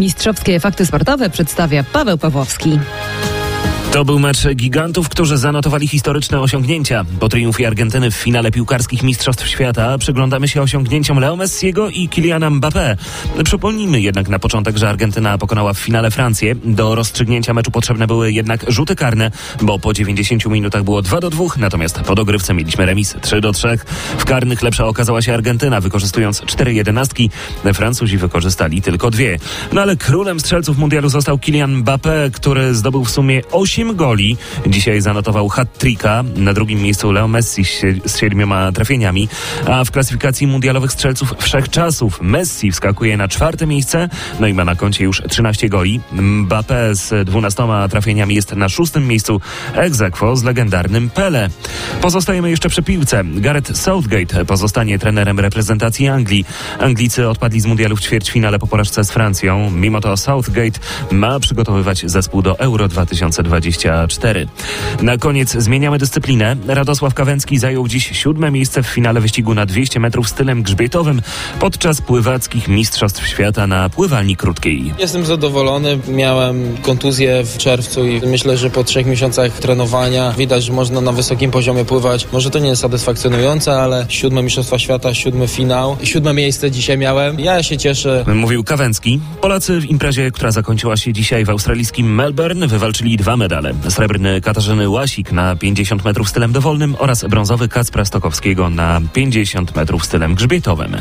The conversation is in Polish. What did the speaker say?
Mistrzowskie fakty sportowe przedstawia Paweł Pawłowski. To był mecz gigantów, którzy zanotowali historyczne osiągnięcia. Po triumfie Argentyny w finale piłkarskich Mistrzostw Świata przyglądamy się osiągnięciom Leo Messiego i Kyliana Mbappé. Przypomnijmy jednak na początek, że Argentyna pokonała w finale Francję. Do rozstrzygnięcia meczu potrzebne były jednak rzuty karne, bo po 90 minutach było 2 do 2, natomiast po dogrywce mieliśmy remis 3 do 3. W karnych lepsza okazała się Argentyna, wykorzystując 4 jedenastki. Francuzi wykorzystali tylko dwie. No ale królem strzelców mundialu został Kylian Mbappé, który zdobył w sumie 8 8 goli. Dzisiaj zanotował hat-tricka. Na drugim miejscu Leo Messi z siedmioma trafieniami. A w klasyfikacji mundialowych strzelców wszechczasów Messi wskakuje na czwarte miejsce. No i ma na koncie już 13 goli. Mbappé z 12 trafieniami jest na szóstym miejscu aequo z legendarnym Pele. Pozostajemy jeszcze przy piłce. Gareth Southgate pozostanie trenerem reprezentacji Anglii. Anglicy odpadli z mundialu w ćwierćfinale po porażce z Francją. Mimo to Southgate ma przygotowywać zespół do Euro 2020. 24. Na koniec zmieniamy dyscyplinę. Radosław Kawęcki zajął dziś siódme miejsce w finale wyścigu na 200 metrów stylem grzbietowym podczas pływackich Mistrzostw Świata na pływalni krótkiej. Jestem zadowolony. Miałem kontuzję w czerwcu i myślę, że po trzech miesiącach trenowania widać, że można na wysokim poziomie pływać. Może to nie jest satysfakcjonujące, ale siódme Mistrzostwa Świata, siódmy finał, siódme miejsce dzisiaj miałem. Ja się cieszę. Mówił Kawęcki. Polacy w imprezie, która zakończyła się dzisiaj w australijskim Melbourne, wywalczyli dwa medale medale. Srebrny Katarzyny Łasik na 50 metrów stylem dowolnym oraz brązowy Kacpra Stokowskiego na 50 metrów stylem grzbietowym.